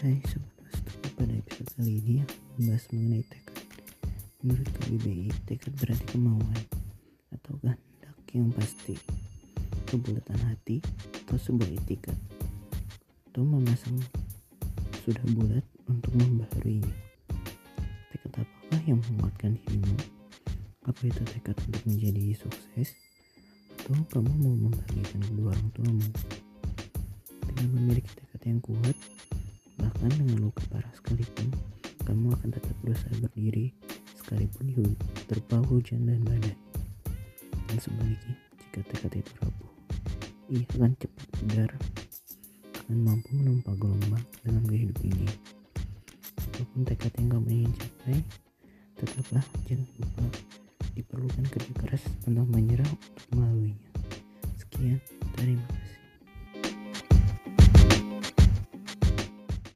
Hai Sobat pada episode kali ini aku membahas mengenai tekad Menurut KBBI, tekad berarti kemauan atau kehendak yang pasti Kebulatan hati atau sebuah etikat Atau memasang sudah bulat untuk membaharuinya Tekad apakah yang menguatkan dirimu? Apa itu tekad untuk menjadi sukses? Atau kamu mau membahagiakan kedua orang tuamu? Dengan memiliki tekad yang kuat, Bahkan dengan luka parah sekalipun, kamu akan tetap berusaha berdiri sekalipun terpa hujan dan badai. Dan sebaliknya, jika tekad itu rapuh, ia akan cepat pudar, akan mampu menumpa gelombang dalam kehidupan ini. Apa pun tekad yang kamu ingin capai, tetaplah jangan lupa diperlukan kerja keras untuk menyerah untuk melaluinya. Sekian.